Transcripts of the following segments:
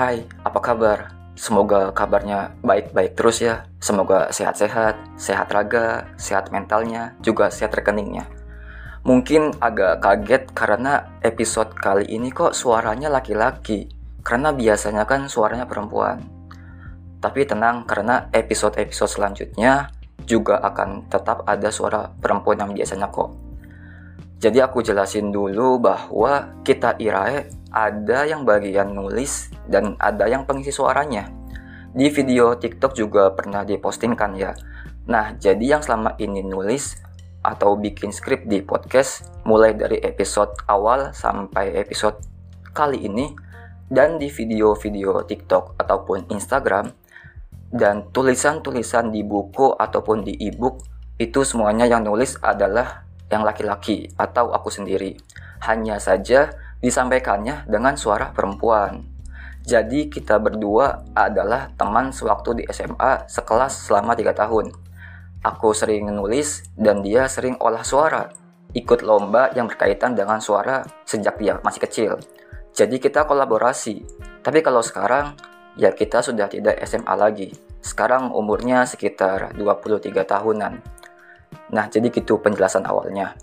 Hai, apa kabar? Semoga kabarnya baik-baik terus ya. Semoga sehat-sehat, sehat raga, sehat mentalnya, juga sehat rekeningnya. Mungkin agak kaget karena episode kali ini kok suaranya laki-laki. Karena biasanya kan suaranya perempuan. Tapi tenang karena episode-episode selanjutnya juga akan tetap ada suara perempuan yang biasanya kok. Jadi aku jelasin dulu bahwa kita Irae ada yang bagian nulis dan ada yang pengisi suaranya. Di video TikTok juga pernah dipostingkan ya. Nah, jadi yang selama ini nulis atau bikin skrip di podcast mulai dari episode awal sampai episode kali ini dan di video-video TikTok ataupun Instagram dan tulisan-tulisan di buku ataupun di e-book itu semuanya yang nulis adalah yang laki-laki atau aku sendiri. Hanya saja disampaikannya dengan suara perempuan. Jadi kita berdua adalah teman sewaktu di SMA sekelas selama 3 tahun. Aku sering nulis dan dia sering olah suara. Ikut lomba yang berkaitan dengan suara sejak dia masih kecil. Jadi kita kolaborasi. Tapi kalau sekarang, ya kita sudah tidak SMA lagi. Sekarang umurnya sekitar 23 tahunan. Nah, jadi gitu penjelasan awalnya.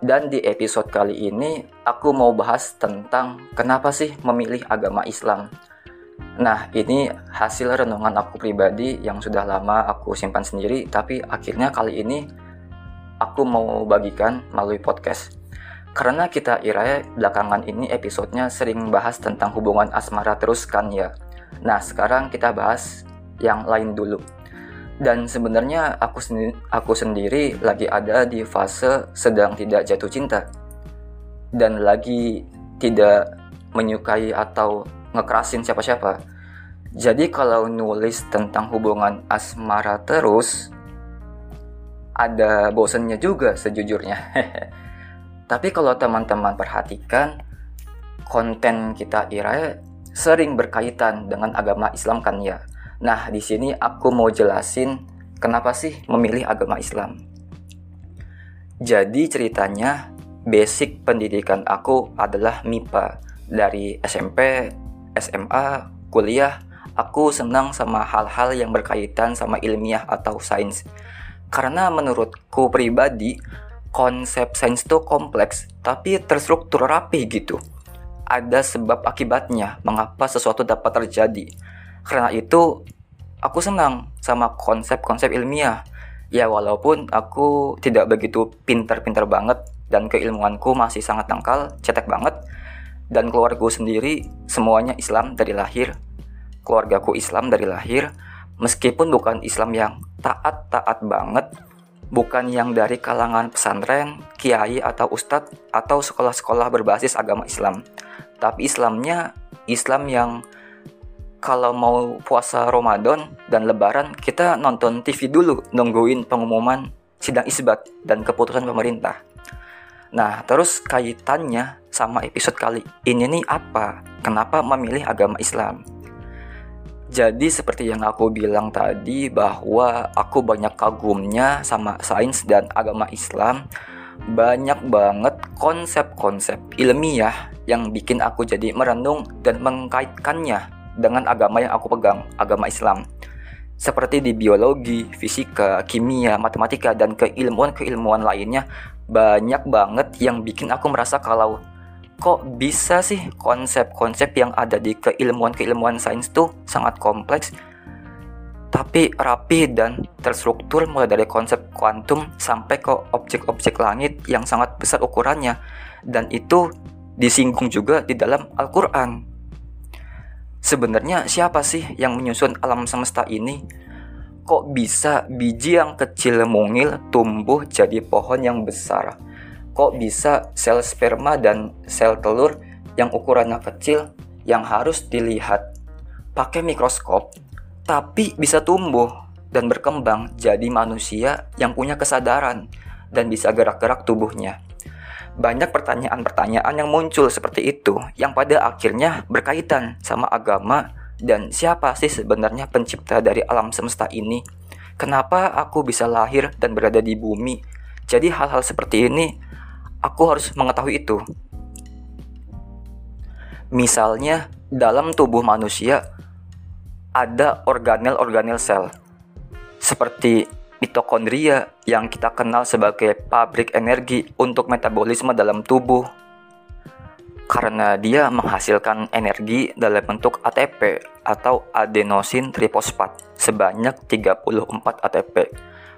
Dan di episode kali ini aku mau bahas tentang kenapa sih memilih agama Islam. Nah, ini hasil renungan aku pribadi yang sudah lama aku simpan sendiri, tapi akhirnya kali ini aku mau bagikan melalui podcast. Karena kita Ira belakangan ini episodenya sering bahas tentang hubungan asmara terus kan ya. Nah, sekarang kita bahas yang lain dulu dan sebenarnya aku sendiri, aku sendiri lagi ada di fase sedang tidak jatuh cinta dan lagi tidak menyukai atau ngekerasin siapa-siapa. Jadi kalau nulis tentang hubungan asmara terus ada bosennya juga sejujurnya. Tapi kalau teman-teman perhatikan konten kita Ira sering berkaitan dengan agama Islam kan ya. Nah, di sini aku mau jelasin kenapa sih memilih agama Islam. Jadi ceritanya, basic pendidikan aku adalah MIPA. Dari SMP, SMA, kuliah, aku senang sama hal-hal yang berkaitan sama ilmiah atau sains. Karena menurutku pribadi, konsep sains itu kompleks, tapi terstruktur rapi gitu. Ada sebab akibatnya mengapa sesuatu dapat terjadi karena itu aku senang sama konsep-konsep ilmiah. Ya walaupun aku tidak begitu pintar-pintar banget dan keilmuanku masih sangat dangkal, cetek banget. Dan keluarga sendiri semuanya Islam dari lahir. Keluargaku Islam dari lahir, meskipun bukan Islam yang taat-taat banget, bukan yang dari kalangan pesantren, kiai atau ustadz atau sekolah-sekolah berbasis agama Islam. Tapi Islamnya Islam yang kalau mau puasa Ramadan dan Lebaran kita nonton TV dulu nungguin pengumuman sidang isbat dan keputusan pemerintah. Nah, terus kaitannya sama episode kali ini nih apa? Kenapa memilih agama Islam? Jadi seperti yang aku bilang tadi bahwa aku banyak kagumnya sama sains dan agama Islam. Banyak banget konsep-konsep ilmiah yang bikin aku jadi merenung dan mengkaitkannya dengan agama yang aku pegang, agama Islam. Seperti di biologi, fisika, kimia, matematika, dan keilmuan-keilmuan lainnya, banyak banget yang bikin aku merasa kalau kok bisa sih konsep-konsep yang ada di keilmuan-keilmuan sains tuh sangat kompleks tapi rapi dan terstruktur mulai dari konsep kuantum sampai ke objek-objek langit yang sangat besar ukurannya dan itu disinggung juga di dalam Al-Quran Sebenarnya siapa sih yang menyusun alam semesta ini? Kok bisa biji yang kecil mungil tumbuh jadi pohon yang besar? Kok bisa sel sperma dan sel telur yang ukurannya kecil yang harus dilihat pakai mikroskop tapi bisa tumbuh dan berkembang jadi manusia yang punya kesadaran dan bisa gerak-gerak tubuhnya? Banyak pertanyaan-pertanyaan yang muncul seperti itu yang pada akhirnya berkaitan sama agama dan siapa sih sebenarnya pencipta dari alam semesta ini? Kenapa aku bisa lahir dan berada di bumi? Jadi hal-hal seperti ini aku harus mengetahui itu. Misalnya, dalam tubuh manusia ada organel-organel sel seperti mitokondria yang kita kenal sebagai pabrik energi untuk metabolisme dalam tubuh karena dia menghasilkan energi dalam bentuk ATP atau adenosin trifosfat sebanyak 34 ATP.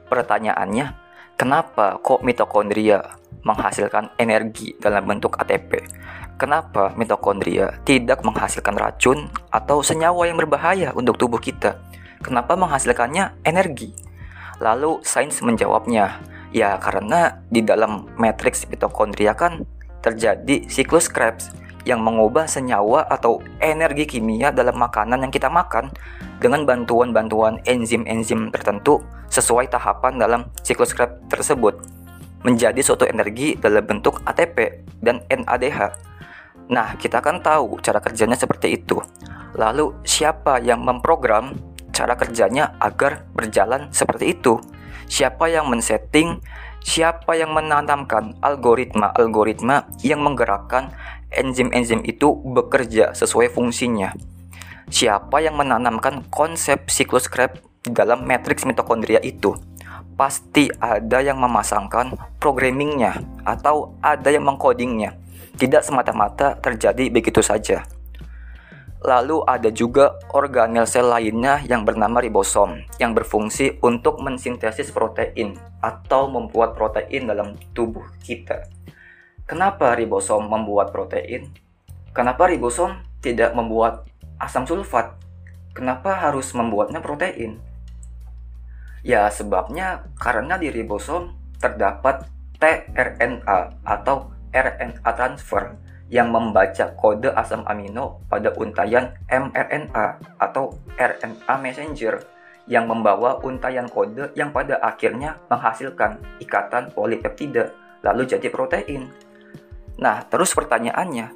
Pertanyaannya, kenapa kok mitokondria menghasilkan energi dalam bentuk ATP? Kenapa mitokondria tidak menghasilkan racun atau senyawa yang berbahaya untuk tubuh kita? Kenapa menghasilkannya energi? Lalu sains menjawabnya, ya karena di dalam matriks mitokondria kan terjadi siklus Krebs yang mengubah senyawa atau energi kimia dalam makanan yang kita makan dengan bantuan-bantuan enzim-enzim tertentu sesuai tahapan dalam siklus Krebs tersebut menjadi suatu energi dalam bentuk ATP dan NADH. Nah, kita kan tahu cara kerjanya seperti itu. Lalu, siapa yang memprogram cara kerjanya agar berjalan seperti itu? Siapa yang men-setting siapa yang menanamkan algoritma-algoritma yang menggerakkan enzim-enzim itu bekerja sesuai fungsinya. Siapa yang menanamkan konsep siklus Krebs dalam matriks mitokondria itu? Pasti ada yang memasangkan programmingnya atau ada yang mengkodingnya. Tidak semata-mata terjadi begitu saja. Lalu ada juga organel sel lainnya yang bernama ribosom yang berfungsi untuk mensintesis protein atau membuat protein dalam tubuh kita. Kenapa ribosom membuat protein? Kenapa ribosom tidak membuat asam sulfat? Kenapa harus membuatnya protein? Ya, sebabnya karena di ribosom terdapat tRNA atau RNA transfer yang membaca kode asam amino pada untayan mRNA atau RNA messenger yang membawa untayan kode yang pada akhirnya menghasilkan ikatan polipeptida lalu jadi protein. Nah, terus pertanyaannya,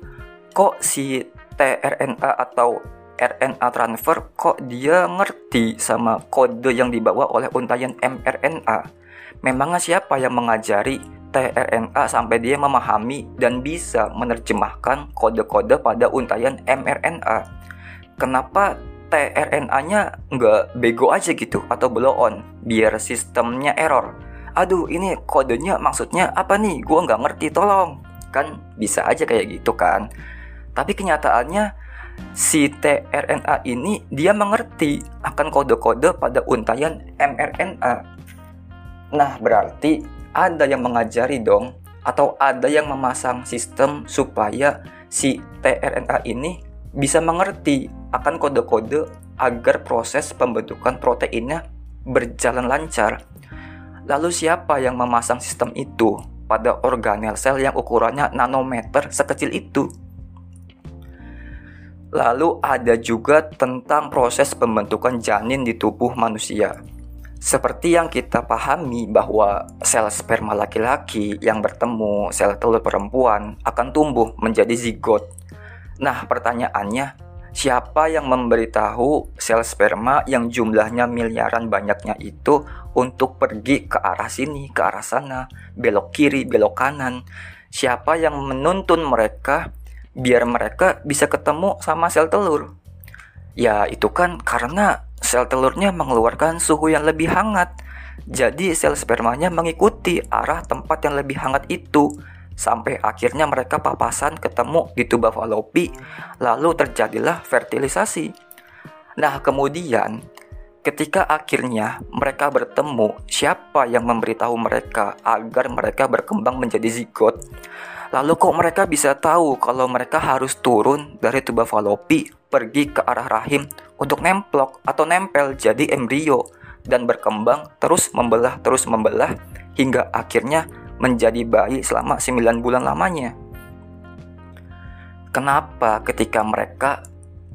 kok si tRNA atau RNA transfer kok dia ngerti sama kode yang dibawa oleh untayan mRNA? Memangnya siapa yang mengajari tRNA sampai dia memahami dan bisa menerjemahkan kode-kode pada untayan mRNA. Kenapa tRNA-nya nggak bego aja gitu atau blow on biar sistemnya error? Aduh ini kodenya maksudnya apa nih? Gua nggak ngerti tolong. Kan bisa aja kayak gitu kan. Tapi kenyataannya si tRNA ini dia mengerti akan kode-kode pada untayan mRNA. Nah, berarti ada yang mengajari dong atau ada yang memasang sistem supaya si tRNA ini bisa mengerti akan kode-kode agar proses pembentukan proteinnya berjalan lancar. Lalu siapa yang memasang sistem itu pada organel sel yang ukurannya nanometer sekecil itu? Lalu ada juga tentang proses pembentukan janin di tubuh manusia. Seperti yang kita pahami bahwa sel sperma laki-laki yang bertemu sel telur perempuan akan tumbuh menjadi zigot. Nah, pertanyaannya, siapa yang memberitahu sel sperma yang jumlahnya miliaran banyaknya itu untuk pergi ke arah sini, ke arah sana, belok kiri, belok kanan? Siapa yang menuntun mereka biar mereka bisa ketemu sama sel telur? Ya, itu kan karena sel telurnya mengeluarkan suhu yang lebih hangat. Jadi sel spermanya mengikuti arah tempat yang lebih hangat itu sampai akhirnya mereka papasan ketemu di tuba falopi lalu terjadilah fertilisasi. Nah, kemudian ketika akhirnya mereka bertemu, siapa yang memberitahu mereka agar mereka berkembang menjadi zigot? Lalu kok mereka bisa tahu kalau mereka harus turun dari tuba falopi pergi ke arah rahim untuk nemplok atau nempel jadi embrio dan berkembang terus membelah terus membelah hingga akhirnya menjadi bayi selama 9 bulan lamanya. Kenapa ketika mereka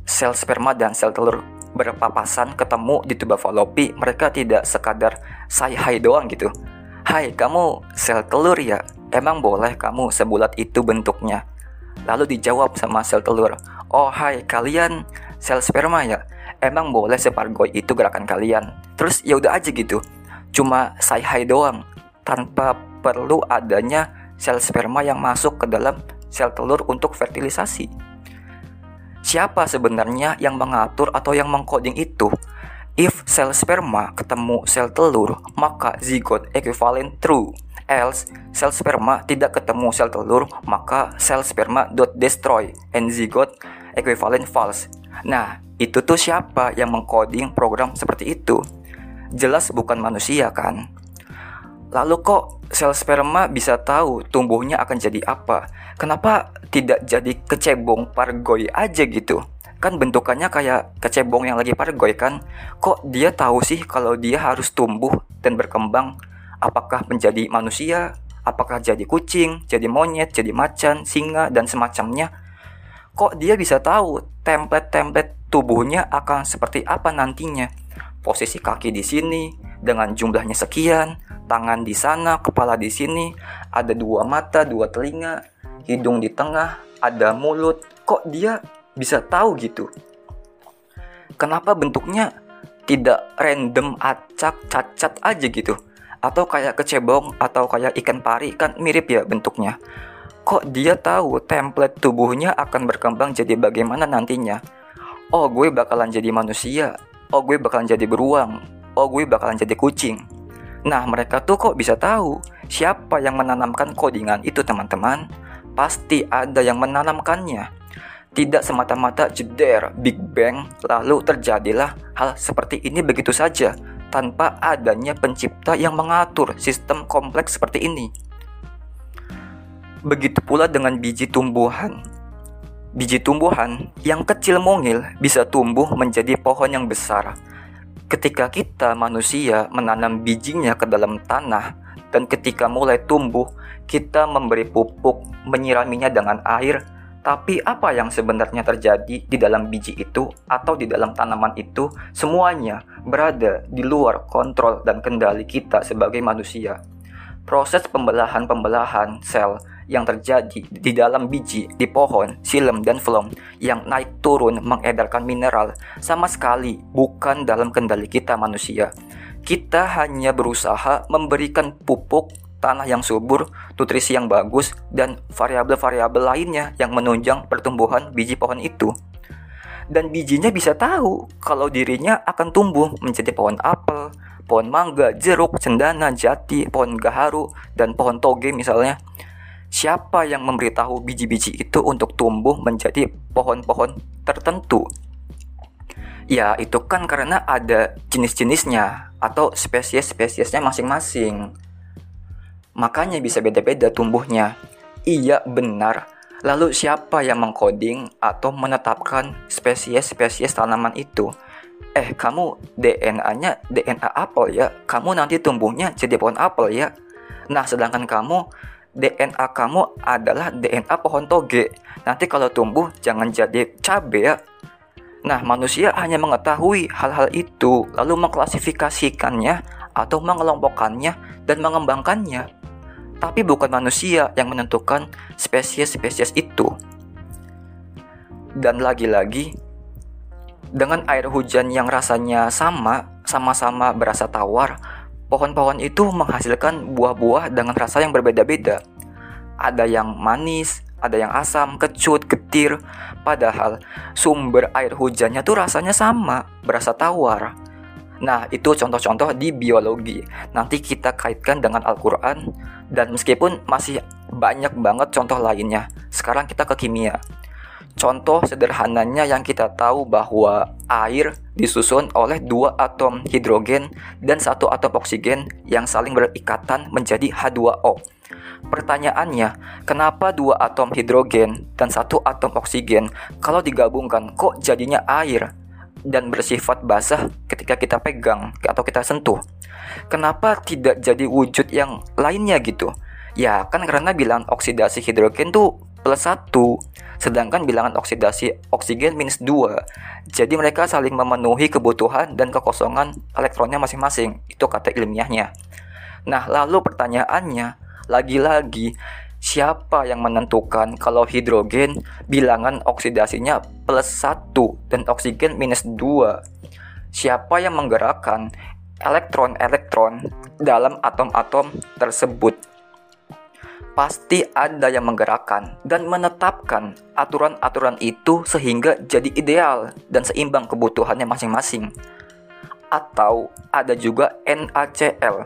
sel sperma dan sel telur berpapasan ketemu di tuba falopi mereka tidak sekadar say hai doang gitu. Hai kamu sel telur ya Emang boleh kamu sebulat itu bentuknya? Lalu dijawab sama sel telur, Oh hai kalian sel sperma ya? Emang boleh separgoy itu gerakan kalian? Terus ya udah aja gitu. Cuma say hai doang tanpa perlu adanya sel sperma yang masuk ke dalam sel telur untuk fertilisasi. siapa sebenarnya yang mengatur atau yang mengcoding itu? If sel sperma ketemu sel telur, maka zigot equivalent true. Else, sel sperma tidak ketemu sel telur, maka sel sperma dot destroy and zigot equivalent false. Nah, itu tuh siapa yang mengcoding program seperti itu? Jelas bukan manusia kan? Lalu kok sel sperma bisa tahu tumbuhnya akan jadi apa? Kenapa tidak jadi kecebong pargoi aja gitu? Kan bentukannya kayak kecebong yang lagi pargoi kan? Kok dia tahu sih kalau dia harus tumbuh dan berkembang? Apakah menjadi manusia? Apakah jadi kucing, jadi monyet, jadi macan, singa, dan semacamnya? Kok dia bisa tahu template-template tubuhnya akan seperti apa nantinya? Posisi kaki di sini, dengan jumlahnya sekian, tangan di sana, kepala di sini, ada dua mata, dua telinga, hidung di tengah, ada mulut. Kok dia bisa tahu gitu? Kenapa bentuknya tidak random acak cacat aja gitu? Atau kayak kecebong atau kayak ikan pari kan mirip ya bentuknya. Kok dia tahu template tubuhnya akan berkembang jadi bagaimana nantinya? Oh gue bakalan jadi manusia, oh gue bakalan jadi beruang, oh gue bakalan jadi kucing. Nah, mereka tuh kok bisa tahu siapa yang menanamkan codingan itu, teman-teman? Pasti ada yang menanamkannya. Tidak semata-mata jeder Big Bang lalu terjadilah hal seperti ini begitu saja tanpa adanya pencipta yang mengatur sistem kompleks seperti ini. Begitu pula dengan biji tumbuhan. Biji tumbuhan yang kecil mungil bisa tumbuh menjadi pohon yang besar Ketika kita manusia menanam bijinya ke dalam tanah dan ketika mulai tumbuh, kita memberi pupuk, menyiraminya dengan air, tapi apa yang sebenarnya terjadi di dalam biji itu atau di dalam tanaman itu semuanya berada di luar kontrol dan kendali kita sebagai manusia. Proses pembelahan-pembelahan sel yang terjadi di dalam biji, di pohon, silem, dan flom yang naik turun mengedarkan mineral sama sekali bukan dalam kendali kita manusia. Kita hanya berusaha memberikan pupuk, tanah yang subur, nutrisi yang bagus, dan variabel-variabel lainnya yang menunjang pertumbuhan biji pohon itu. Dan bijinya bisa tahu kalau dirinya akan tumbuh menjadi pohon apel, pohon mangga, jeruk, cendana, jati, pohon gaharu, dan pohon toge misalnya. Siapa yang memberitahu biji-biji itu untuk tumbuh menjadi pohon-pohon tertentu? Ya, itu kan karena ada jenis-jenisnya atau spesies-spesiesnya masing-masing. Makanya bisa beda-beda tumbuhnya. Iya, benar. Lalu siapa yang mengkoding atau menetapkan spesies-spesies tanaman itu? Eh, kamu DNA-nya DNA apel ya. Kamu nanti tumbuhnya jadi pohon apel ya. Nah, sedangkan kamu DNA kamu adalah DNA pohon toge. Nanti kalau tumbuh jangan jadi cabe ya. Nah, manusia hanya mengetahui hal-hal itu, lalu mengklasifikasikannya atau mengelompokkannya dan mengembangkannya. Tapi bukan manusia yang menentukan spesies-spesies itu. Dan lagi-lagi, dengan air hujan yang rasanya sama, sama-sama berasa tawar, pohon-pohon itu menghasilkan buah-buah dengan rasa yang berbeda-beda. Ada yang manis, ada yang asam, kecut, getir. Padahal sumber air hujannya tuh rasanya sama, berasa tawar. Nah, itu contoh-contoh di biologi. Nanti kita kaitkan dengan Al-Quran, dan meskipun masih banyak banget contoh lainnya, sekarang kita ke kimia. Contoh sederhananya yang kita tahu bahwa air disusun oleh dua atom hidrogen dan satu atom oksigen yang saling berikatan menjadi H2O. Pertanyaannya, kenapa dua atom hidrogen dan satu atom oksigen kalau digabungkan kok jadinya air dan bersifat basah ketika kita pegang atau kita sentuh? Kenapa tidak jadi wujud yang lainnya gitu? Ya kan karena bilang oksidasi hidrogen tuh plus 1 sedangkan bilangan oksidasi oksigen minus 2 jadi mereka saling memenuhi kebutuhan dan kekosongan elektronnya masing-masing. Itu kata ilmiahnya. Nah lalu pertanyaannya lagi-lagi siapa yang menentukan kalau hidrogen bilangan oksidasinya plus 1 dan oksigen minus 2 siapa yang menggerakkan elektron-elektron dalam atom-atom tersebut pasti ada yang menggerakkan dan menetapkan aturan-aturan itu sehingga jadi ideal dan seimbang kebutuhannya masing-masing. Atau ada juga NaCl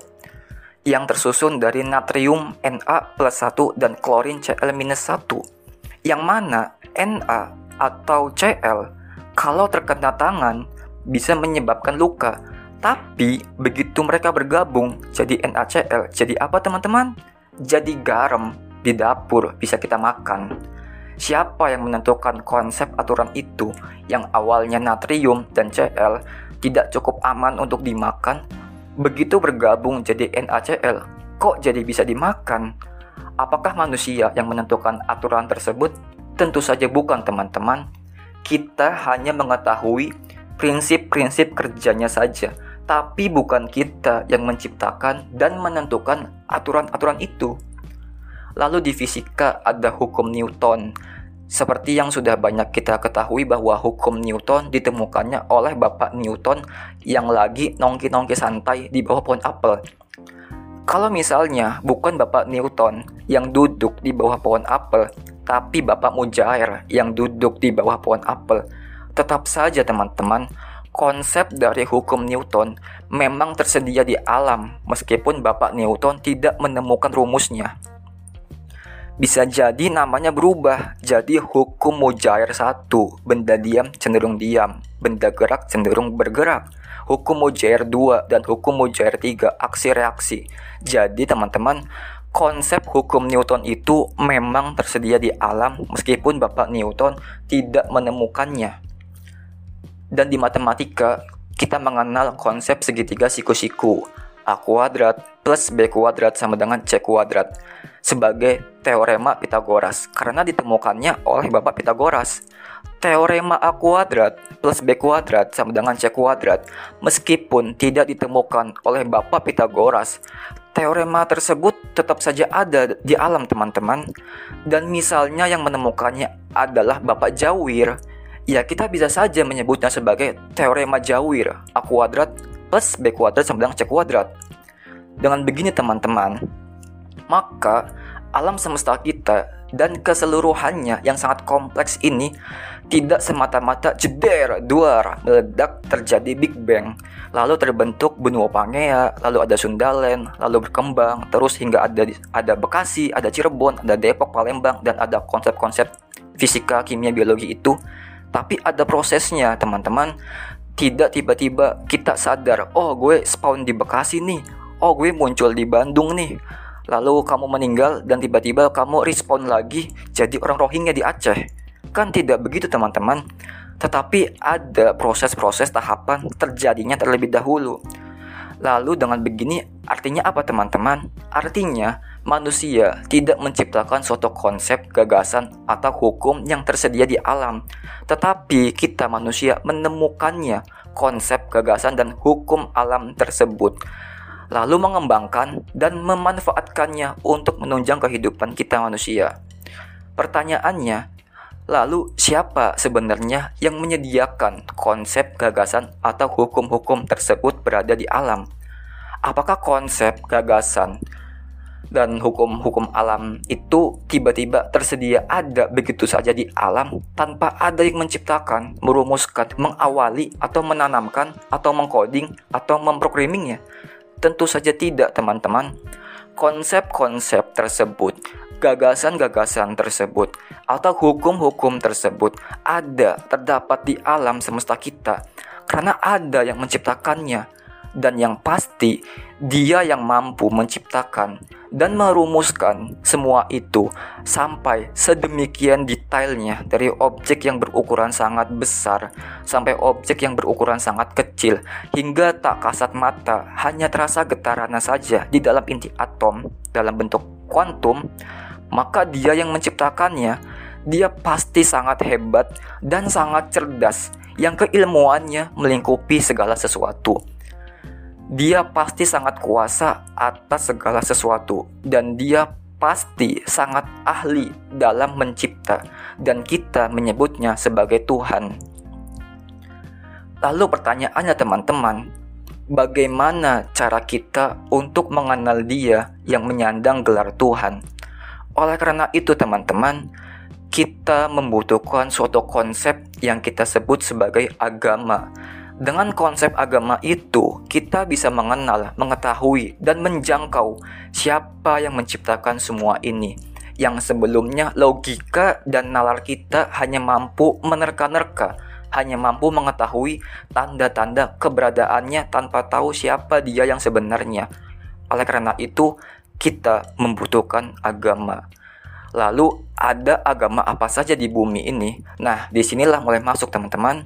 yang tersusun dari natrium Na plus 1 dan klorin Cl minus 1 yang mana Na atau Cl kalau terkena tangan bisa menyebabkan luka tapi begitu mereka bergabung jadi NaCl jadi apa teman-teman? Jadi garam di dapur bisa kita makan. Siapa yang menentukan konsep aturan itu yang awalnya natrium dan Cl tidak cukup aman untuk dimakan? Begitu bergabung jadi NaCl, kok jadi bisa dimakan? Apakah manusia yang menentukan aturan tersebut? Tentu saja bukan teman-teman. Kita hanya mengetahui prinsip-prinsip kerjanya saja tapi bukan kita yang menciptakan dan menentukan aturan-aturan itu. Lalu di fisika ada hukum Newton. Seperti yang sudah banyak kita ketahui bahwa hukum Newton ditemukannya oleh Bapak Newton yang lagi nongki-nongki santai di bawah pohon apel. Kalau misalnya bukan Bapak Newton yang duduk di bawah pohon apel, tapi Bapak Mujair yang duduk di bawah pohon apel, tetap saja teman-teman, konsep dari hukum Newton memang tersedia di alam meskipun Bapak Newton tidak menemukan rumusnya. Bisa jadi namanya berubah jadi hukum Mujair 1, benda diam cenderung diam, benda gerak cenderung bergerak. Hukum Mujair 2 dan hukum Mujair 3 aksi reaksi. Jadi teman-teman, konsep hukum Newton itu memang tersedia di alam meskipun Bapak Newton tidak menemukannya. Dan di matematika, kita mengenal konsep segitiga siku-siku. A kuadrat plus B kuadrat sama dengan C kuadrat sebagai teorema Pitagoras karena ditemukannya oleh Bapak Pitagoras. Teorema A kuadrat plus B kuadrat sama dengan C kuadrat meskipun tidak ditemukan oleh Bapak Pitagoras, teorema tersebut tetap saja ada di alam teman-teman. Dan misalnya yang menemukannya adalah Bapak Jawir Ya kita bisa saja menyebutnya sebagai teorema Jawir A kuadrat plus B kuadrat sama dengan C kuadrat. Dengan begini teman-teman, maka alam semesta kita dan keseluruhannya yang sangat kompleks ini tidak semata-mata jeder, duar, meledak terjadi Big Bang, lalu terbentuk benua Pangea, lalu ada Sundalen, lalu berkembang terus hingga ada ada Bekasi, ada Cirebon, ada Depok, Palembang dan ada konsep-konsep fisika, kimia, biologi itu tapi ada prosesnya teman-teman. Tidak tiba-tiba kita sadar oh gue spawn di Bekasi nih. Oh gue muncul di Bandung nih. Lalu kamu meninggal dan tiba-tiba kamu respawn lagi jadi orang Rohingya di Aceh. Kan tidak begitu teman-teman. Tetapi ada proses-proses tahapan terjadinya terlebih dahulu lalu dengan begini artinya apa teman-teman? Artinya manusia tidak menciptakan suatu konsep, gagasan, atau hukum yang tersedia di alam, tetapi kita manusia menemukannya, konsep, gagasan, dan hukum alam tersebut, lalu mengembangkan dan memanfaatkannya untuk menunjang kehidupan kita manusia. Pertanyaannya, lalu siapa sebenarnya yang menyediakan konsep, gagasan, atau hukum-hukum tersebut berada di alam? Apakah konsep, gagasan, dan hukum-hukum alam itu tiba-tiba tersedia ada begitu saja di alam tanpa ada yang menciptakan, merumuskan, mengawali atau menanamkan atau mengcoding atau memprogramingnya. Tentu saja tidak, teman-teman. Konsep-konsep tersebut, gagasan-gagasan tersebut, atau hukum-hukum tersebut ada terdapat di alam semesta kita. Karena ada yang menciptakannya dan yang pasti dia yang mampu menciptakan dan merumuskan semua itu sampai sedemikian detailnya dari objek yang berukuran sangat besar sampai objek yang berukuran sangat kecil hingga tak kasat mata hanya terasa getarannya saja di dalam inti atom dalam bentuk kuantum maka dia yang menciptakannya dia pasti sangat hebat dan sangat cerdas yang keilmuannya melingkupi segala sesuatu dia pasti sangat kuasa atas segala sesuatu dan dia pasti sangat ahli dalam mencipta dan kita menyebutnya sebagai Tuhan. Lalu pertanyaannya teman-teman, bagaimana cara kita untuk mengenal dia yang menyandang gelar Tuhan? Oleh karena itu, teman-teman, kita membutuhkan suatu konsep yang kita sebut sebagai agama. Dengan konsep agama itu, kita bisa mengenal, mengetahui, dan menjangkau siapa yang menciptakan semua ini. Yang sebelumnya logika dan nalar kita hanya mampu menerka-nerka, hanya mampu mengetahui tanda-tanda keberadaannya tanpa tahu siapa dia yang sebenarnya. Oleh karena itu, kita membutuhkan agama. Lalu ada agama apa saja di bumi ini? Nah, di sinilah mulai masuk teman-teman.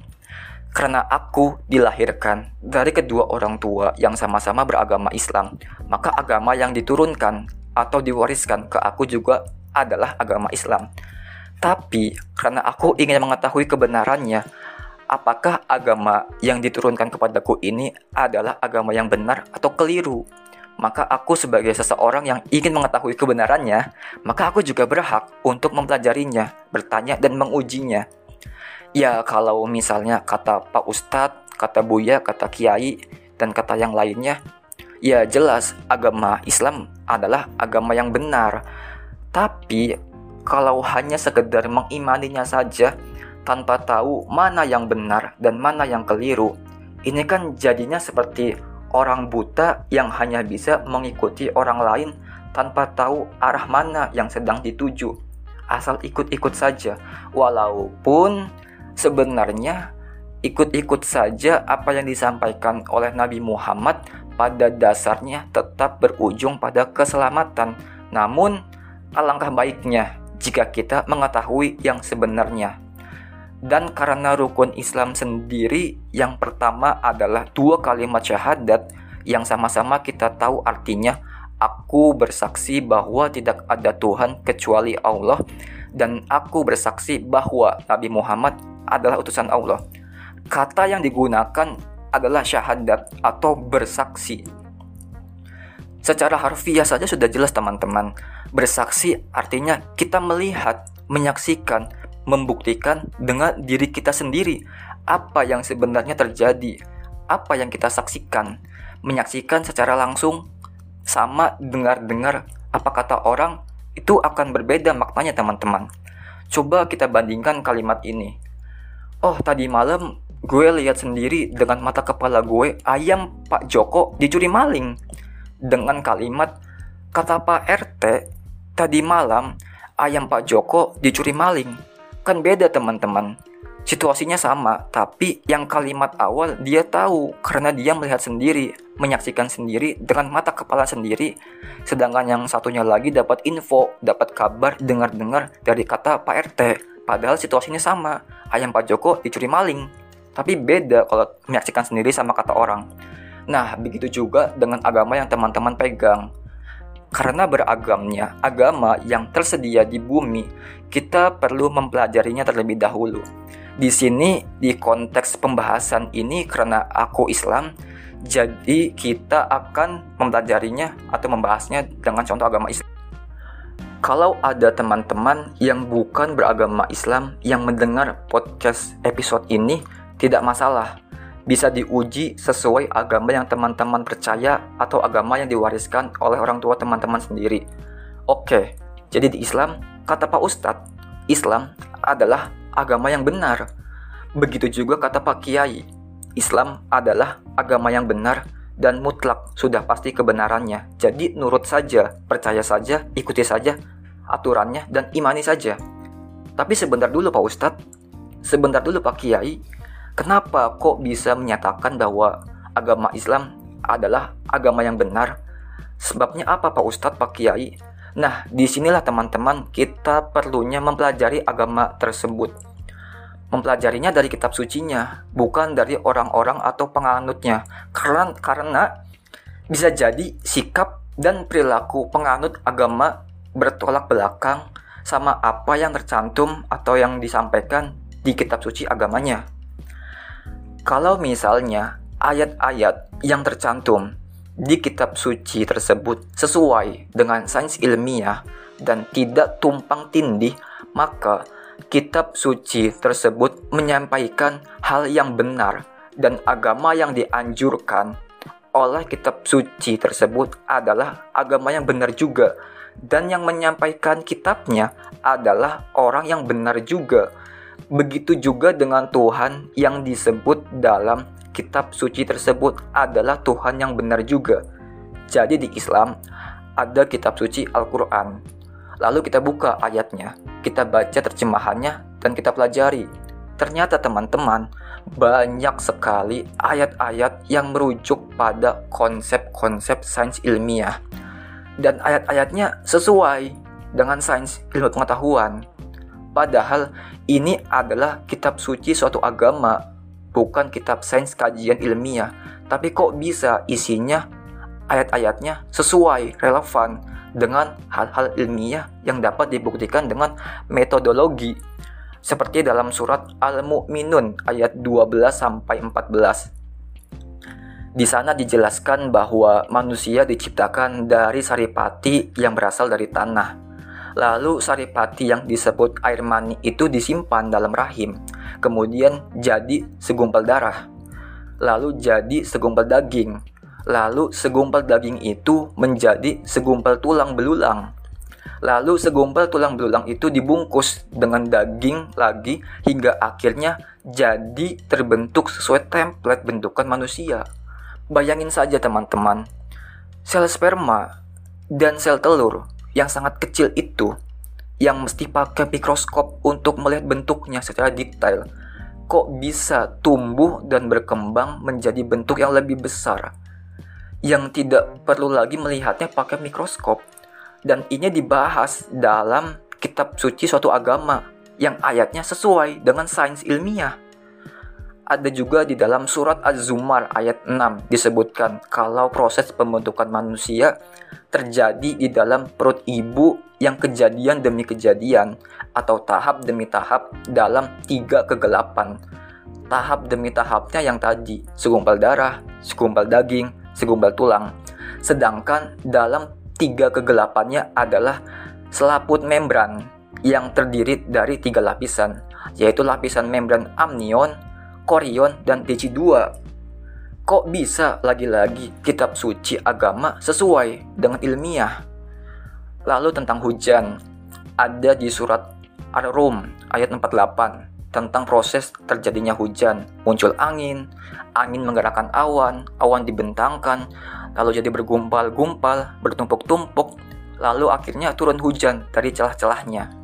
Karena aku dilahirkan dari kedua orang tua yang sama-sama beragama Islam, maka agama yang diturunkan atau diwariskan ke aku juga adalah agama Islam. Tapi karena aku ingin mengetahui kebenarannya, apakah agama yang diturunkan kepadaku ini adalah agama yang benar atau keliru? Maka aku sebagai seseorang yang ingin mengetahui kebenarannya, maka aku juga berhak untuk mempelajarinya, bertanya dan mengujinya. Ya kalau misalnya kata Pak Ustadz, kata Buya, kata Kiai, dan kata yang lainnya, ya jelas agama Islam adalah agama yang benar. Tapi kalau hanya sekedar mengimaninya saja tanpa tahu mana yang benar dan mana yang keliru, ini kan jadinya seperti orang buta yang hanya bisa mengikuti orang lain tanpa tahu arah mana yang sedang dituju, asal ikut-ikut saja, walaupun sebenarnya ikut-ikut saja apa yang disampaikan oleh Nabi Muhammad pada dasarnya tetap berujung pada keselamatan. Namun, alangkah baiknya jika kita mengetahui yang sebenarnya. Dan karena rukun Islam sendiri yang pertama adalah dua kalimat syahadat yang sama-sama kita tahu artinya aku bersaksi bahwa tidak ada Tuhan kecuali Allah dan aku bersaksi bahwa Nabi Muhammad adalah utusan Allah. Kata yang digunakan adalah syahadat atau bersaksi. Secara harfiah saja sudah jelas teman-teman. Bersaksi artinya kita melihat, menyaksikan, membuktikan dengan diri kita sendiri apa yang sebenarnya terjadi, apa yang kita saksikan, menyaksikan secara langsung sama dengar-dengar apa kata orang itu akan berbeda maknanya teman-teman. Coba kita bandingkan kalimat ini. Oh, tadi malam gue lihat sendiri dengan mata kepala gue ayam Pak Joko dicuri maling. Dengan kalimat kata Pak RT tadi malam ayam Pak Joko dicuri maling Kan beda teman-teman. Situasinya sama, tapi yang kalimat awal dia tahu karena dia melihat sendiri, menyaksikan sendiri dengan mata kepala sendiri. Sedangkan yang satunya lagi dapat info, dapat kabar, dengar-dengar dari kata Pak RT. Padahal situasinya sama, ayam Pak Joko dicuri maling. Tapi beda kalau menyaksikan sendiri sama kata orang. Nah, begitu juga dengan agama yang teman-teman pegang. Karena beragamnya agama yang tersedia di bumi, kita perlu mempelajarinya terlebih dahulu. Di sini, di konteks pembahasan ini, karena aku Islam, jadi kita akan mempelajarinya atau membahasnya dengan contoh agama Islam. Kalau ada teman-teman yang bukan beragama Islam yang mendengar podcast episode ini, tidak masalah bisa diuji sesuai agama yang teman-teman percaya atau agama yang diwariskan oleh orang tua teman-teman sendiri. Oke, jadi di Islam, kata Pak Ustadz, Islam adalah agama yang benar. Begitu juga kata Pak Kiai, Islam adalah agama yang benar dan mutlak sudah pasti kebenarannya. Jadi nurut saja, percaya saja, ikuti saja aturannya dan imani saja. Tapi sebentar dulu Pak Ustadz, sebentar dulu Pak Kiai, Kenapa kok bisa menyatakan bahwa agama Islam adalah agama yang benar? Sebabnya apa Pak Ustadz, Pak Kiai? Nah, di sinilah teman-teman kita perlunya mempelajari agama tersebut. Mempelajarinya dari kitab sucinya, bukan dari orang-orang atau penganutnya. Karena, karena bisa jadi sikap dan perilaku penganut agama bertolak belakang sama apa yang tercantum atau yang disampaikan di kitab suci agamanya. Kalau misalnya ayat-ayat yang tercantum di kitab suci tersebut sesuai dengan sains ilmiah dan tidak tumpang tindih, maka kitab suci tersebut menyampaikan hal yang benar dan agama yang dianjurkan oleh kitab suci tersebut adalah agama yang benar juga dan yang menyampaikan kitabnya adalah orang yang benar juga. Begitu juga dengan Tuhan yang disebut dalam kitab suci tersebut adalah Tuhan yang benar juga. Jadi di Islam ada kitab suci Al-Quran. Lalu kita buka ayatnya, kita baca terjemahannya, dan kita pelajari. Ternyata teman-teman, banyak sekali ayat-ayat yang merujuk pada konsep-konsep sains ilmiah. Dan ayat-ayatnya sesuai dengan sains ilmu pengetahuan. Padahal ini adalah kitab suci suatu agama, bukan kitab sains kajian ilmiah. Tapi kok bisa isinya ayat-ayatnya sesuai, relevan dengan hal-hal ilmiah yang dapat dibuktikan dengan metodologi seperti dalam surat Al-Mu'minun ayat 12 sampai 14. Di sana dijelaskan bahwa manusia diciptakan dari saripati yang berasal dari tanah. Lalu saripati yang disebut air mani itu disimpan dalam rahim, kemudian jadi segumpal darah. Lalu jadi segumpal daging. Lalu segumpal daging itu menjadi segumpal tulang belulang. Lalu segumpal tulang belulang itu dibungkus dengan daging lagi hingga akhirnya jadi terbentuk sesuai template bentukan manusia. Bayangin saja teman-teman, sel sperma dan sel telur yang sangat kecil itu yang mesti pakai mikroskop untuk melihat bentuknya secara detail. Kok bisa tumbuh dan berkembang menjadi bentuk yang lebih besar? Yang tidak perlu lagi melihatnya pakai mikroskop. Dan ini dibahas dalam kitab suci suatu agama yang ayatnya sesuai dengan sains ilmiah. Ada juga di dalam surat Az-Zumar ayat 6 disebutkan kalau proses pembentukan manusia terjadi di dalam perut ibu yang kejadian demi kejadian atau tahap demi tahap dalam tiga kegelapan. Tahap demi tahapnya yang tadi, segumpal darah, segumpal daging, segumpal tulang. Sedangkan dalam tiga kegelapannya adalah selaput membran yang terdiri dari tiga lapisan, yaitu lapisan membran amnion, korion, dan DC2. Kok bisa lagi-lagi kitab suci agama sesuai dengan ilmiah? Lalu tentang hujan, ada di surat Ar-Rum ayat 48 tentang proses terjadinya hujan. Muncul angin, angin menggerakkan awan, awan dibentangkan, lalu jadi bergumpal-gumpal, bertumpuk-tumpuk, lalu akhirnya turun hujan dari celah-celahnya.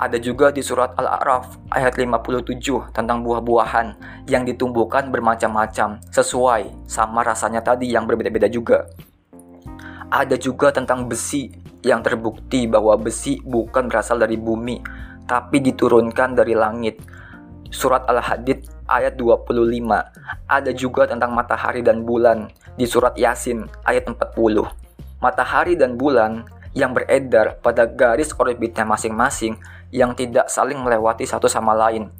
Ada juga di surat Al-A'raf ayat 57 tentang buah-buahan yang ditumbuhkan bermacam-macam sesuai sama rasanya tadi yang berbeda-beda juga. Ada juga tentang besi yang terbukti bahwa besi bukan berasal dari bumi tapi diturunkan dari langit. Surat Al-Hadid ayat 25. Ada juga tentang matahari dan bulan di surat Yasin ayat 40. Matahari dan bulan yang beredar pada garis orbitnya masing-masing yang tidak saling melewati satu sama lain.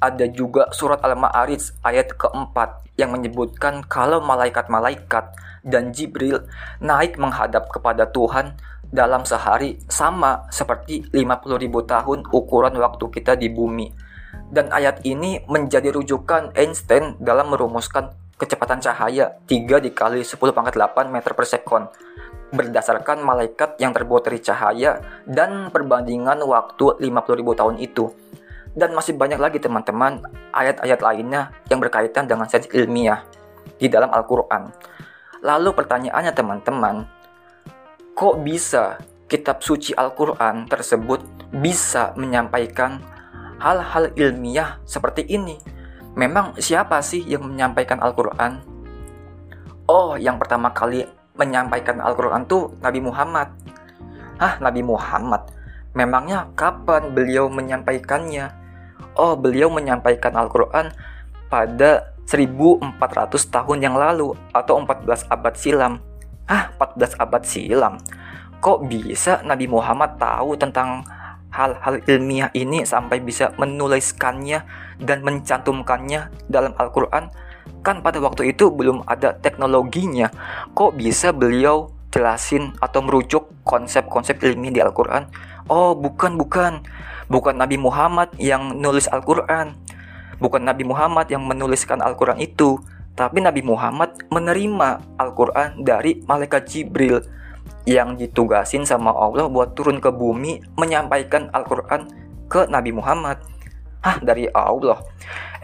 Ada juga surat Al-Ma'arij ayat keempat yang menyebutkan kalau malaikat-malaikat dan Jibril naik menghadap kepada Tuhan dalam sehari sama seperti 50 ribu tahun ukuran waktu kita di bumi. Dan ayat ini menjadi rujukan Einstein dalam merumuskan kecepatan cahaya 3 dikali 10 pangkat 8 meter per sekon berdasarkan malaikat yang terbuat dari cahaya dan perbandingan waktu 50.000 tahun itu. Dan masih banyak lagi teman-teman ayat-ayat lainnya yang berkaitan dengan sains ilmiah di dalam Al-Quran. Lalu pertanyaannya teman-teman, kok bisa kitab suci Al-Quran tersebut bisa menyampaikan hal-hal ilmiah seperti ini? Memang siapa sih yang menyampaikan Al-Quran? Oh, yang pertama kali menyampaikan Al-Quran itu Nabi Muhammad. Hah, Nabi Muhammad? Memangnya kapan beliau menyampaikannya? Oh, beliau menyampaikan Al-Quran pada 1400 tahun yang lalu atau 14 abad silam. Ah, 14 abad silam. Kok bisa Nabi Muhammad tahu tentang hal-hal ilmiah ini sampai bisa menuliskannya dan mencantumkannya dalam Al-Quran kan pada waktu itu belum ada teknologinya kok bisa beliau jelasin atau merujuk konsep-konsep ilmiah di Al-Quran oh bukan bukan bukan Nabi Muhammad yang nulis Al-Quran bukan Nabi Muhammad yang menuliskan Al-Quran itu tapi Nabi Muhammad menerima Al-Quran dari malaikat Jibril yang ditugasin sama Allah buat turun ke bumi menyampaikan Al-Quran ke Nabi Muhammad. Ah, dari Allah.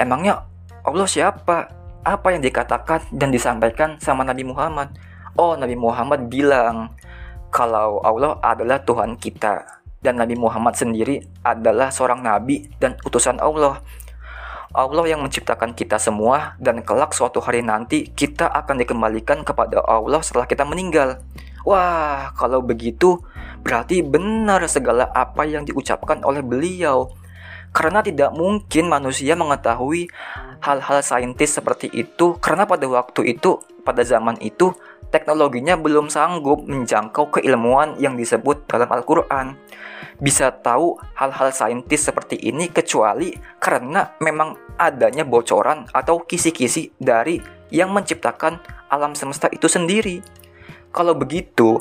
Emangnya Allah siapa? Apa yang dikatakan dan disampaikan sama Nabi Muhammad? Oh, Nabi Muhammad bilang kalau Allah adalah Tuhan kita dan Nabi Muhammad sendiri adalah seorang nabi dan utusan Allah. Allah yang menciptakan kita semua dan kelak suatu hari nanti kita akan dikembalikan kepada Allah setelah kita meninggal. Wah, kalau begitu berarti benar segala apa yang diucapkan oleh beliau. Karena tidak mungkin manusia mengetahui hal-hal saintis seperti itu karena pada waktu itu, pada zaman itu teknologinya belum sanggup menjangkau keilmuan yang disebut dalam Al-Quran. Bisa tahu hal-hal saintis seperti ini kecuali karena memang adanya bocoran atau kisi-kisi dari yang menciptakan alam semesta itu sendiri. Kalau begitu,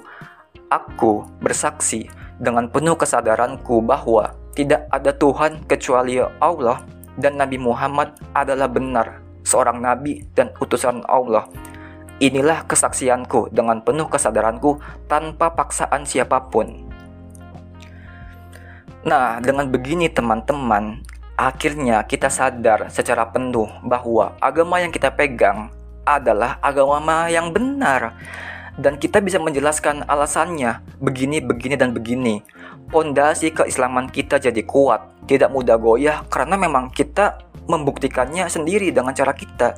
aku bersaksi dengan penuh kesadaranku bahwa tidak ada Tuhan kecuali Allah dan Nabi Muhammad adalah benar seorang nabi dan utusan Allah Inilah kesaksianku dengan penuh kesadaranku tanpa paksaan siapa pun. Nah, dengan begini teman-teman, akhirnya kita sadar secara penuh bahwa agama yang kita pegang adalah agama yang benar dan kita bisa menjelaskan alasannya begini, begini, dan begini. Pondasi keislaman kita jadi kuat, tidak mudah goyah karena memang kita membuktikannya sendiri dengan cara kita.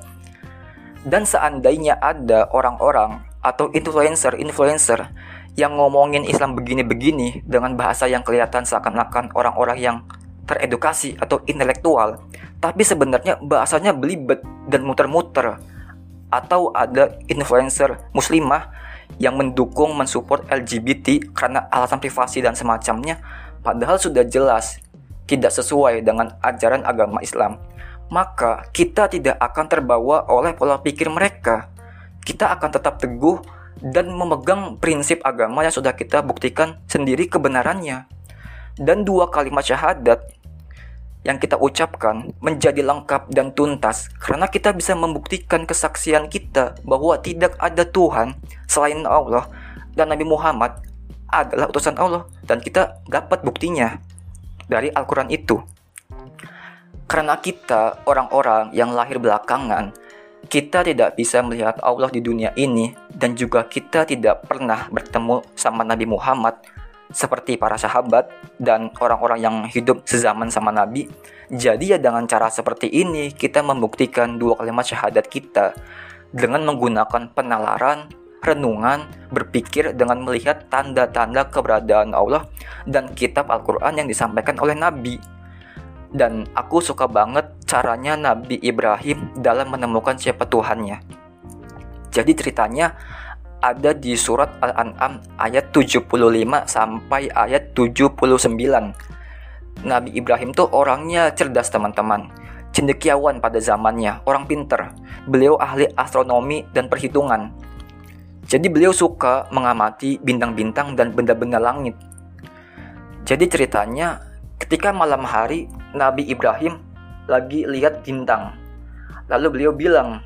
Dan seandainya ada orang-orang atau influencer-influencer yang ngomongin Islam begini-begini dengan bahasa yang kelihatan seakan-akan orang-orang yang teredukasi atau intelektual, tapi sebenarnya bahasanya belibet dan muter-muter. Atau ada influencer muslimah yang mendukung mensupport LGBT karena alasan privasi dan semacamnya, padahal sudah jelas tidak sesuai dengan ajaran agama Islam maka kita tidak akan terbawa oleh pola pikir mereka. Kita akan tetap teguh dan memegang prinsip agama yang sudah kita buktikan sendiri kebenarannya. Dan dua kalimat syahadat yang kita ucapkan menjadi lengkap dan tuntas karena kita bisa membuktikan kesaksian kita bahwa tidak ada Tuhan selain Allah dan Nabi Muhammad adalah utusan Allah dan kita dapat buktinya dari Al-Quran itu. Karena kita orang-orang yang lahir belakangan, kita tidak bisa melihat Allah di dunia ini dan juga kita tidak pernah bertemu sama Nabi Muhammad seperti para sahabat dan orang-orang yang hidup sezaman sama Nabi. Jadi ya dengan cara seperti ini kita membuktikan dua kalimat syahadat kita dengan menggunakan penalaran, renungan, berpikir dengan melihat tanda-tanda keberadaan Allah dan kitab Al-Quran yang disampaikan oleh Nabi dan aku suka banget caranya Nabi Ibrahim dalam menemukan siapa Tuhannya. Jadi ceritanya ada di surat Al-An'am ayat 75 sampai ayat 79. Nabi Ibrahim tuh orangnya cerdas teman-teman. Cendekiawan pada zamannya, orang pinter. Beliau ahli astronomi dan perhitungan. Jadi beliau suka mengamati bintang-bintang dan benda-benda langit. Jadi ceritanya ketika malam hari Nabi Ibrahim lagi lihat bintang. Lalu beliau bilang,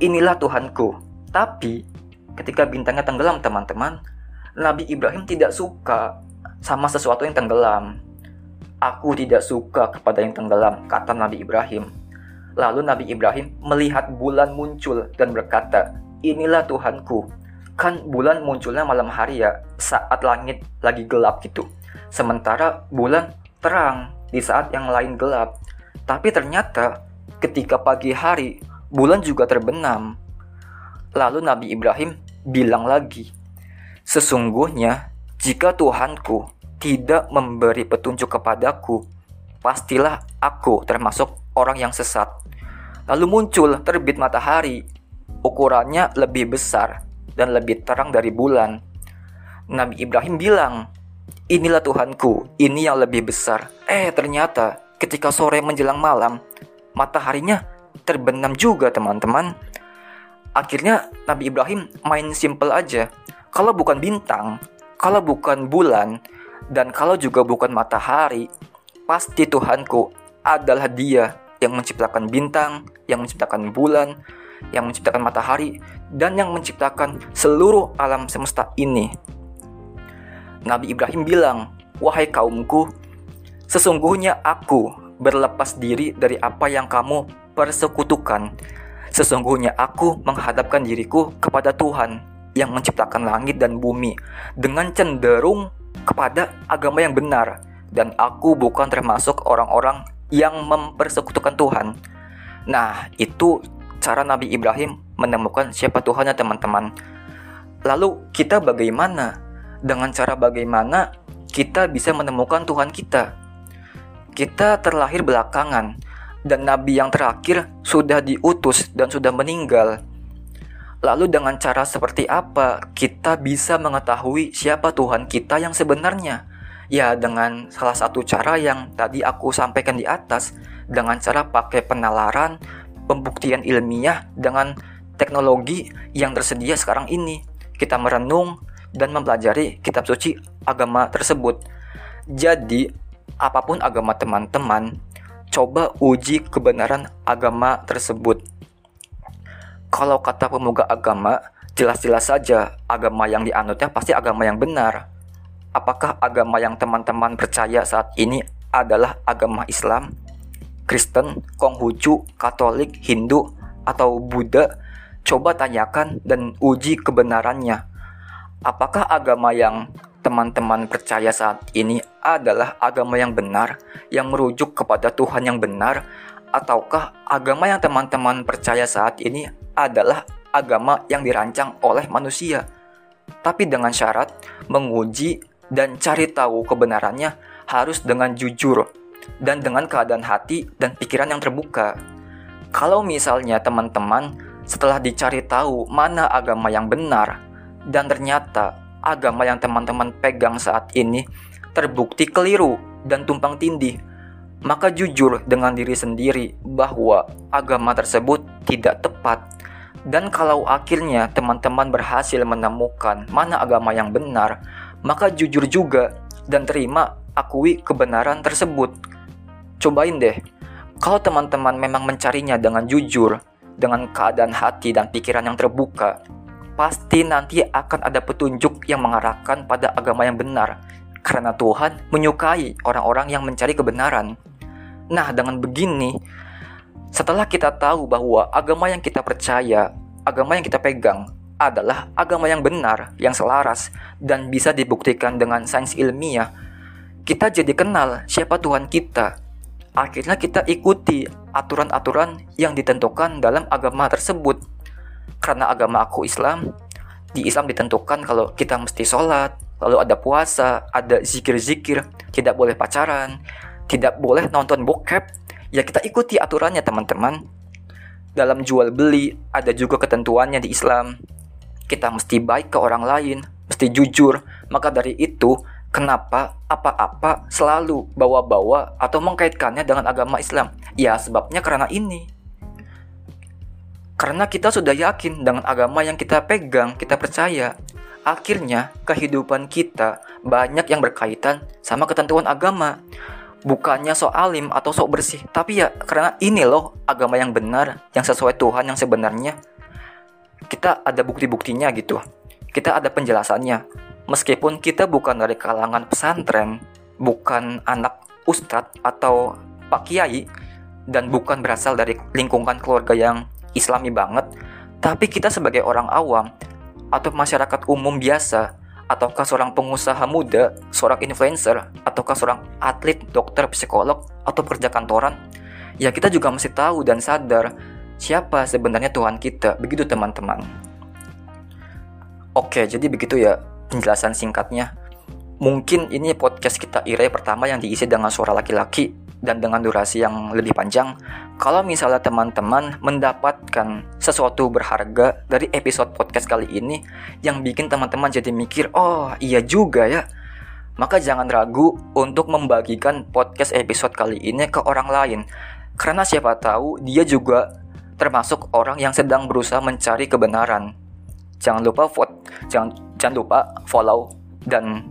"Inilah Tuhanku." Tapi ketika bintangnya tenggelam, teman-teman, Nabi Ibrahim tidak suka sama sesuatu yang tenggelam. Aku tidak suka kepada yang tenggelam, kata Nabi Ibrahim. Lalu Nabi Ibrahim melihat bulan muncul dan berkata, "Inilah Tuhanku." Kan bulan munculnya malam hari ya, saat langit lagi gelap gitu. Sementara bulan terang di saat yang lain gelap. Tapi ternyata ketika pagi hari, bulan juga terbenam. Lalu Nabi Ibrahim bilang lagi, Sesungguhnya jika Tuhanku tidak memberi petunjuk kepadaku, pastilah aku termasuk orang yang sesat. Lalu muncul terbit matahari, ukurannya lebih besar dan lebih terang dari bulan. Nabi Ibrahim bilang, Inilah Tuhanku, ini yang lebih besar. Eh, ternyata ketika sore menjelang malam, mataharinya terbenam juga, teman-teman. Akhirnya Nabi Ibrahim main simple aja. Kalau bukan bintang, kalau bukan bulan, dan kalau juga bukan matahari, pasti Tuhanku adalah Dia yang menciptakan bintang, yang menciptakan bulan, yang menciptakan matahari, dan yang menciptakan seluruh alam semesta ini. Nabi Ibrahim bilang, "Wahai kaumku, sesungguhnya aku berlepas diri dari apa yang kamu persekutukan. Sesungguhnya aku menghadapkan diriku kepada Tuhan yang menciptakan langit dan bumi dengan cenderung kepada agama yang benar dan aku bukan termasuk orang-orang yang mempersekutukan Tuhan." Nah, itu cara Nabi Ibrahim menemukan siapa Tuhannya, teman-teman. Lalu, kita bagaimana? Dengan cara bagaimana kita bisa menemukan Tuhan kita? Kita terlahir belakangan, dan nabi yang terakhir sudah diutus dan sudah meninggal. Lalu, dengan cara seperti apa kita bisa mengetahui siapa Tuhan kita yang sebenarnya? Ya, dengan salah satu cara yang tadi aku sampaikan di atas, dengan cara pakai penalaran, pembuktian ilmiah dengan teknologi yang tersedia sekarang ini. Kita merenung dan mempelajari kitab suci agama tersebut. Jadi, apa pun agama teman-teman, coba uji kebenaran agama tersebut. Kalau kata pemuka agama, jelas-jelas saja agama yang dianutnya pasti agama yang benar. Apakah agama yang teman-teman percaya saat ini adalah agama Islam, Kristen, Konghucu, Katolik, Hindu, atau Buddha? Coba tanyakan dan uji kebenarannya. Apakah agama yang teman-teman percaya saat ini adalah agama yang benar, yang merujuk kepada Tuhan yang benar, ataukah agama yang teman-teman percaya saat ini adalah agama yang dirancang oleh manusia? Tapi dengan syarat menguji dan cari tahu kebenarannya harus dengan jujur dan dengan keadaan hati dan pikiran yang terbuka. Kalau misalnya teman-teman setelah dicari tahu mana agama yang benar dan ternyata agama yang teman-teman pegang saat ini terbukti keliru dan tumpang tindih, maka jujur dengan diri sendiri bahwa agama tersebut tidak tepat. Dan kalau akhirnya teman-teman berhasil menemukan mana agama yang benar, maka jujur juga dan terima akui kebenaran tersebut. Cobain deh, kalau teman-teman memang mencarinya dengan jujur, dengan keadaan hati dan pikiran yang terbuka, pasti nanti akan ada petunjuk yang mengarahkan pada agama yang benar, karena Tuhan menyukai orang-orang yang mencari kebenaran. Nah, dengan begini, setelah kita tahu bahwa agama yang kita percaya, agama yang kita pegang adalah agama yang benar, yang selaras, dan bisa dibuktikan dengan sains ilmiah, kita jadi kenal siapa Tuhan kita. Akhirnya kita ikuti aturan-aturan yang ditentukan dalam agama tersebut karena agama aku Islam di Islam ditentukan kalau kita mesti sholat lalu ada puasa ada zikir-zikir tidak boleh pacaran tidak boleh nonton bokep ya kita ikuti aturannya teman-teman. Dalam jual beli ada juga ketentuannya di Islam. Kita mesti baik ke orang lain mesti jujur. Maka dari itu kenapa apa-apa selalu bawa-bawa atau mengkaitkannya dengan agama Islam? Ya sebabnya karena ini karena kita sudah yakin dengan agama yang kita pegang, kita percaya. Akhirnya, kehidupan kita banyak yang berkaitan sama ketentuan agama. Bukannya sok alim atau sok bersih, tapi ya karena ini loh agama yang benar, yang sesuai Tuhan yang sebenarnya. Kita ada bukti-buktinya gitu. Kita ada penjelasannya. Meskipun kita bukan dari kalangan pesantren, bukan anak ustadz atau pak kiai, dan bukan berasal dari lingkungan keluarga yang islami banget, tapi kita sebagai orang awam atau masyarakat umum biasa, ataukah seorang pengusaha muda, seorang influencer, ataukah seorang atlet, dokter, psikolog, atau pekerja kantoran, ya kita juga mesti tahu dan sadar siapa sebenarnya Tuhan kita. Begitu teman-teman. Oke, jadi begitu ya penjelasan singkatnya. Mungkin ini podcast kita Ire pertama yang diisi dengan suara laki-laki dan dengan durasi yang lebih panjang, kalau misalnya teman-teman mendapatkan sesuatu berharga dari episode podcast kali ini yang bikin teman-teman jadi mikir, "Oh, iya juga ya." Maka jangan ragu untuk membagikan podcast episode kali ini ke orang lain. Karena siapa tahu dia juga termasuk orang yang sedang berusaha mencari kebenaran. Jangan lupa vote, jangan jangan lupa follow dan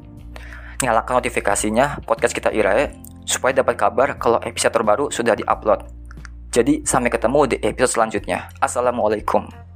nyalakan notifikasinya podcast kita Irae supaya dapat kabar kalau episode terbaru sudah diupload. Jadi sampai ketemu di episode selanjutnya. Assalamualaikum.